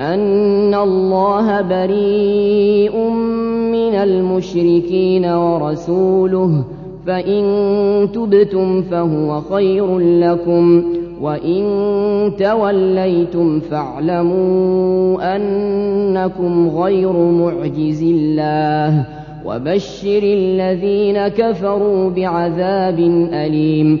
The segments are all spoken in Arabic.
أن الله بريء من المشركين ورسوله فإن تبتم فهو خير لكم وإن توليتم فاعلموا أنكم غير معجز الله وبشر الذين كفروا بعذاب أليم.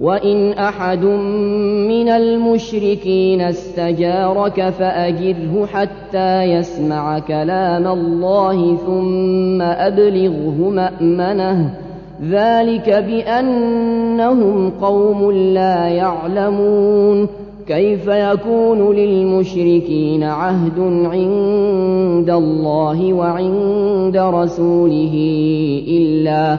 وإن أحد من المشركين استجارك فأجره حتى يسمع كلام الله ثم أبلغه مأمنه ذلك بأنهم قوم لا يعلمون كيف يكون للمشركين عهد عند الله وعند رسوله إلا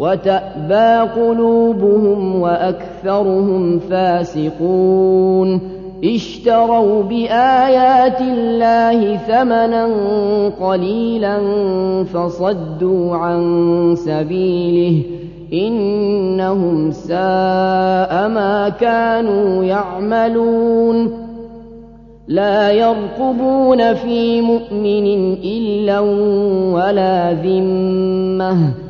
وتأبى قلوبهم وأكثرهم فاسقون. اشتروا بآيات الله ثمنا قليلا فصدوا عن سبيله. إنهم ساء ما كانوا يعملون. لا يرقبون في مؤمن إلا ولا ذمة.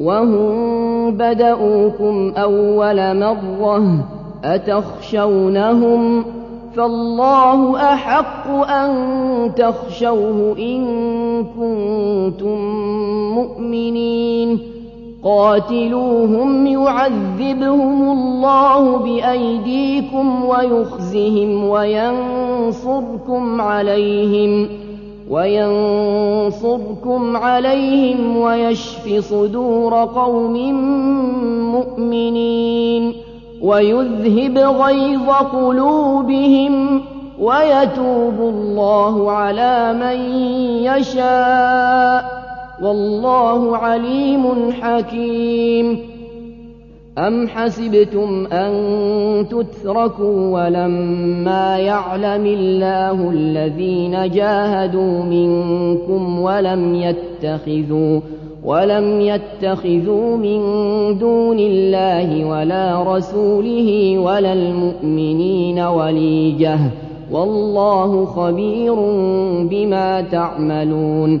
وهم بدؤوكم أول مرة أتخشونهم فالله أحق أن تخشوه إن كنتم مؤمنين قاتلوهم يعذبهم الله بأيديكم ويخزهم وينصركم عليهم وينصركم عليهم ويشف صدور قوم مؤمنين ويذهب غيظ قلوبهم ويتوب الله على من يشاء. والله عليم حكيم. أَمْ حَسِبْتُمْ أَن تُتْرَكُوا وَلَمَّا يَعْلَمِ اللَّهُ الَّذِينَ جَاهَدُوا مِنكُمْ وَلَمْ يَتَّخِذُوا ولم يتخذوا من دون الله ولا رسوله ولا المؤمنين وليجه والله خبير بما تعملون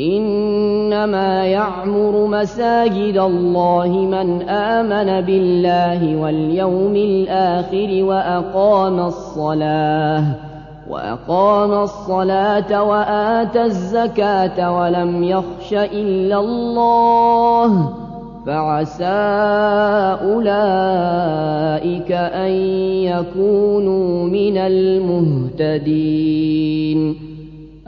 إنما يعمر مساجد الله من آمن بالله واليوم الآخر وأقام الصلاة وأقام الصلاة وآتى الزكاة ولم يخش إلا الله. فعسى أولئك أن يكونوا من المهتدين.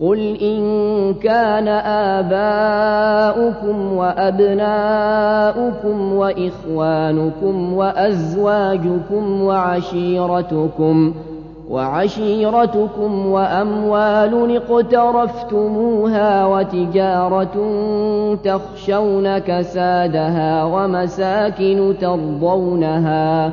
قل إن كان آباؤكم وأبناؤكم وإخوانكم وأزواجكم وعشيرتكم وعشيرتكم وأموال اقترفتموها وتجارة تخشون كسادها ومساكن ترضونها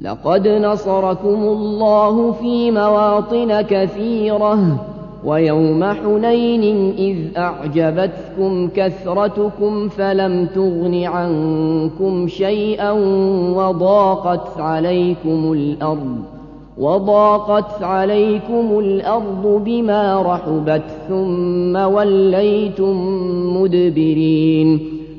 لقد نصركم الله في مواطن كثيرة ويوم حنين إذ أعجبتكم كثرتكم فلم تغن عنكم شيئا وضاقت عليكم الأرض وضاقت عليكم الأرض بما رحبت ثم وليتم مدبرين.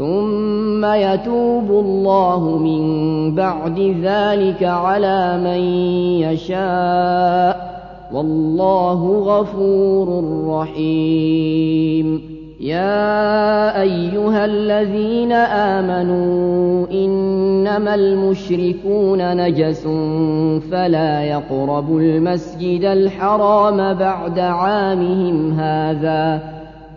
ثم يتوب الله من بعد ذلك على من يشاء والله غفور رحيم يا ايها الذين امنوا انما المشركون نجس فلا يقربوا المسجد الحرام بعد عامهم هذا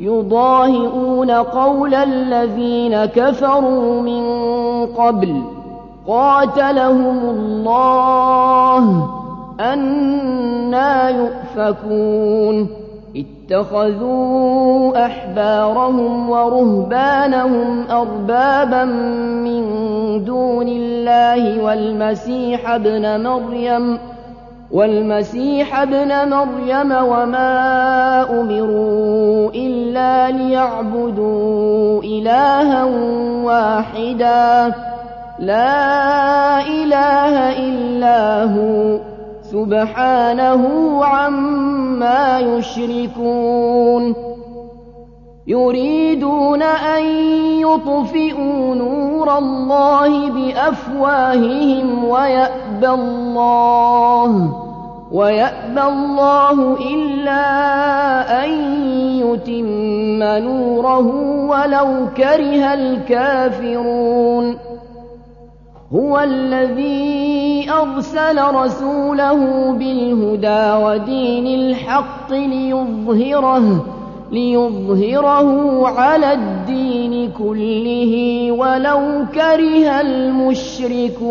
يضاهئون قول الذين كفروا من قبل قاتلهم الله أنا يؤفكون اتخذوا أحبارهم ورهبانهم أربابا من دون الله والمسيح ابن مريم والمسيح ابن مريم وما أمروا إلا ليعبدوا إلها واحدا. لا إله إلا هو. سبحانه عما يشركون. يريدون أن يطفئوا نور الله بأفواههم ويأبى الله ويأبى الله إلا أن يتم نوره ولو كره الكافرون. هو الذي أرسل رسوله بالهدى ودين الحق ليظهره ليظهره على الدين كله ولو كره المشركون.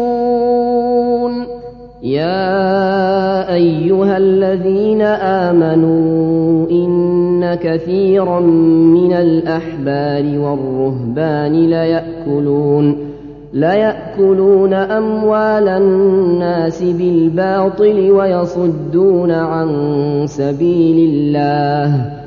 يا أيها الذين آمنوا إن كثيرا من الأحبار والرهبان ليأكلون ليأكلون أموال الناس بالباطل ويصدون عن سبيل الله.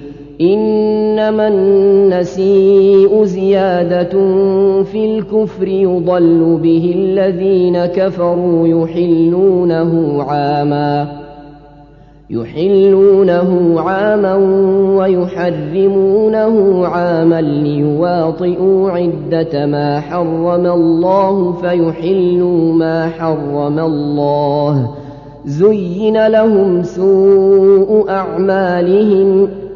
إنما النسيء زيادة في الكفر يضل به الذين كفروا يحلونه عاما يحلونه عاما ويحرمونه عاما ليواطئوا عدة ما حرم الله فيحلوا ما حرم الله زين لهم سوء أعمالهم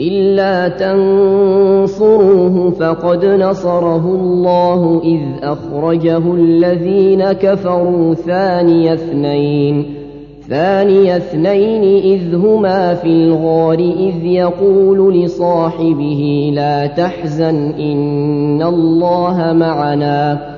إلا تنصروه فقد نصره الله إذ أخرجه الذين كفروا ثاني اثنين. ثاني اثنين إذ هما في الغار إذ يقول لصاحبه لا تحزن إن الله معنا.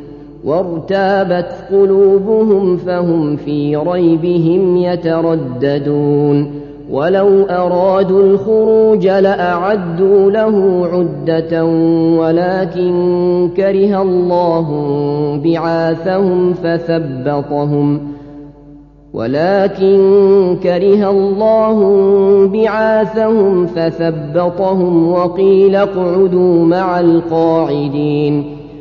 وارتابت قلوبهم فهم في ريبهم يترددون. ولو أرادوا الخروج لأعدوا له عدة ولكن كره الله بعاثهم فثبطهم. ولكن كره الله بعاثهم فثبطهم وقيل اقعدوا مع القاعدين.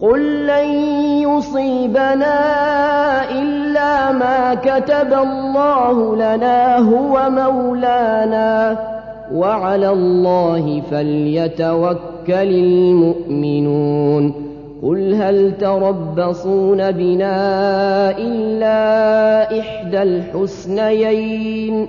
قل لن يصيبنا إلا ما كتب الله لنا هو مولانا وعلى الله فليتوكل المؤمنون قل هل تربصون بنا إلا إحدى الحسنيين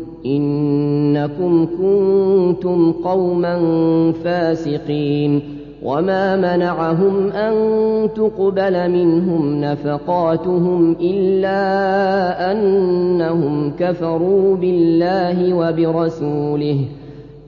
إنكم كنتم قوما فاسقين وما منعهم أن تقبل منهم نفقاتهم إلا أنهم كفروا بالله وبرسوله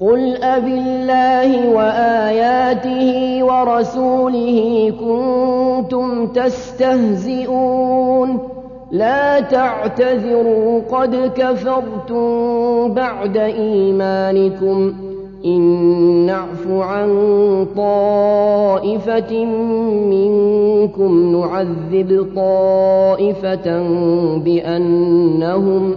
قل أبالله وآياته ورسوله كنتم تستهزئون لا تعتذروا قد كفرتم بعد إيمانكم إن نعف عن طائفة منكم نعذب طائفة بأنهم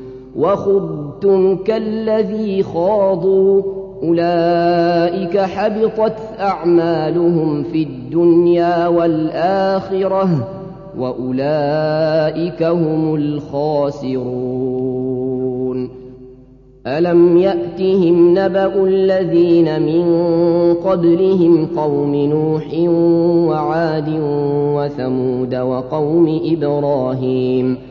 وخضتم كالذي خاضوا أولئك حبطت أعمالهم في الدنيا والآخرة وأولئك هم الخاسرون ألم يأتهم نبأ الذين من قبلهم قوم نوح وعاد وثمود وقوم إبراهيم ۖ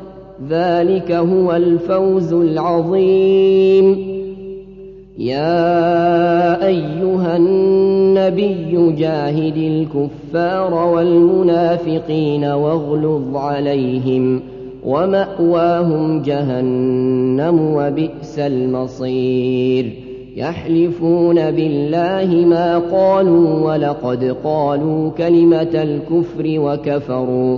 ذلك هو الفوز العظيم. يا أيها النبي جاهد الكفار والمنافقين واغلظ عليهم ومأواهم جهنم وبئس المصير. يحلفون بالله ما قالوا ولقد قالوا كلمة الكفر وكفروا.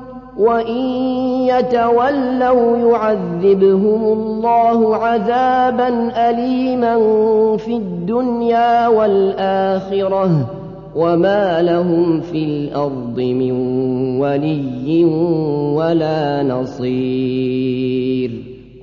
وإن يتولوا يعذبهم الله عذابا أليما في الدنيا والآخرة وما لهم في الأرض من ولي ولا نصير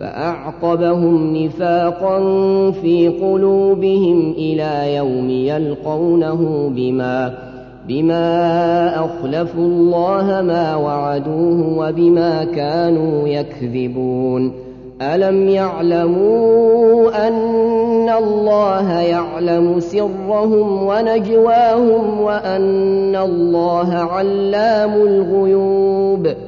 فأعقبهم نفاقا في قلوبهم إلى يوم يلقونه بما بما أخلفوا الله ما وعدوه وبما كانوا يكذبون. ألم يعلموا أن الله يعلم سرهم ونجواهم وأن الله علام الغيوب ۖ؟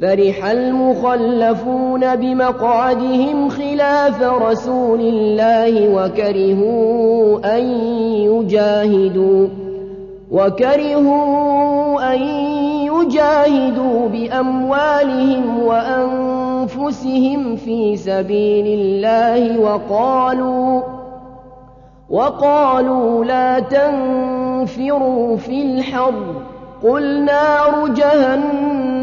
فرح المخلفون بمقعدهم خلاف رسول الله وكرهوا أن يجاهدوا وكرهوا أن يجاهدوا بأموالهم وأنفسهم في سبيل الله وقالوا وقالوا لا تنفروا في الحر قل نار جهنم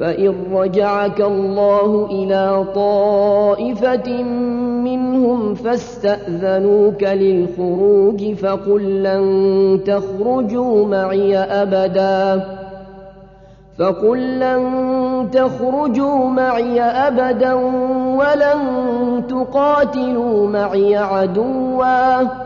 فإن رجعك الله إلى طائفة منهم فاستأذنوك للخروج فقل لن تخرجوا معي أبدا فقل لن تخرجوا معي أبدا ولن تقاتلوا معي عدوا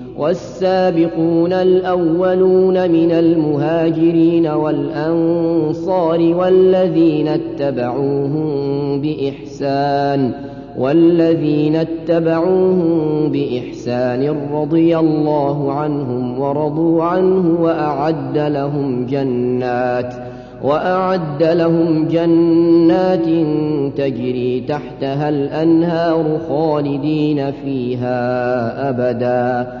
والسابقون الأولون من المهاجرين والأنصار والذين اتبعوهم بإحسان والذين اتبعوهم بإحسان رضي الله عنهم ورضوا عنه وأعد لهم جنات وأعد لهم جنات تجري تحتها الأنهار خالدين فيها أبدا.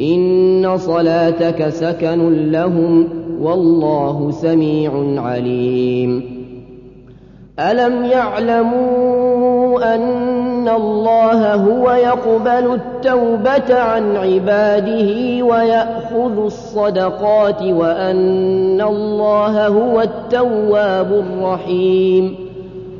إن صلاتك سكن لهم والله سميع عليم ألم يعلموا أن الله هو يقبل التوبة عن عباده ويأخذ الصدقات وأن الله هو التواب الرحيم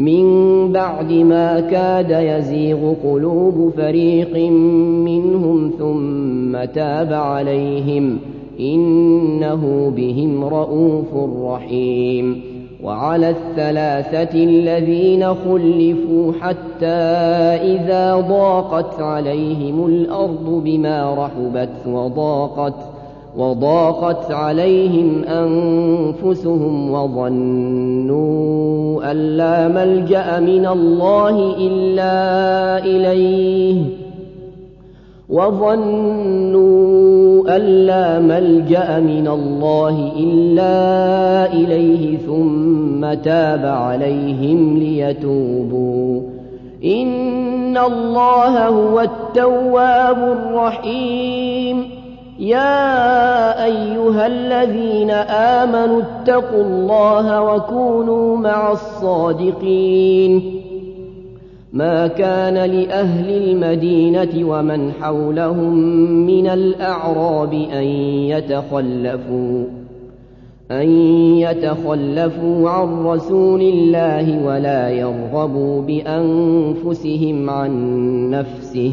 من بعد ما كاد يزيغ قلوب فريق منهم ثم تاب عليهم إنه بهم رءوف رحيم وعلى الثلاثة الذين خلفوا حتى إذا ضاقت عليهم الأرض بما رحبت وضاقت وضاقت عليهم أنفسهم وظنوا أن لا ملجأ من الله إلا إليه وظنوا أن لا ملجأ من الله إلا إليه ثم تاب عليهم ليتوبوا إن الله هو التواب الرحيم يا أيها الذين آمنوا اتقوا الله وكونوا مع الصادقين. ما كان لأهل المدينة ومن حولهم من الأعراب أن يتخلفوا أن يتخلفوا عن رسول الله ولا يرغبوا بأنفسهم عن نفسه.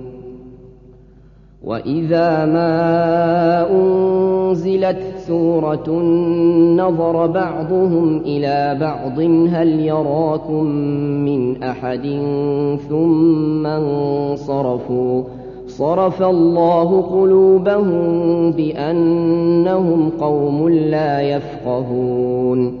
وإذا ما أنزلت سورة نظر بعضهم إلى بعض هل يراكم من أحد ثم انصرفوا صرف الله قلوبهم بأنهم قوم لا يفقهون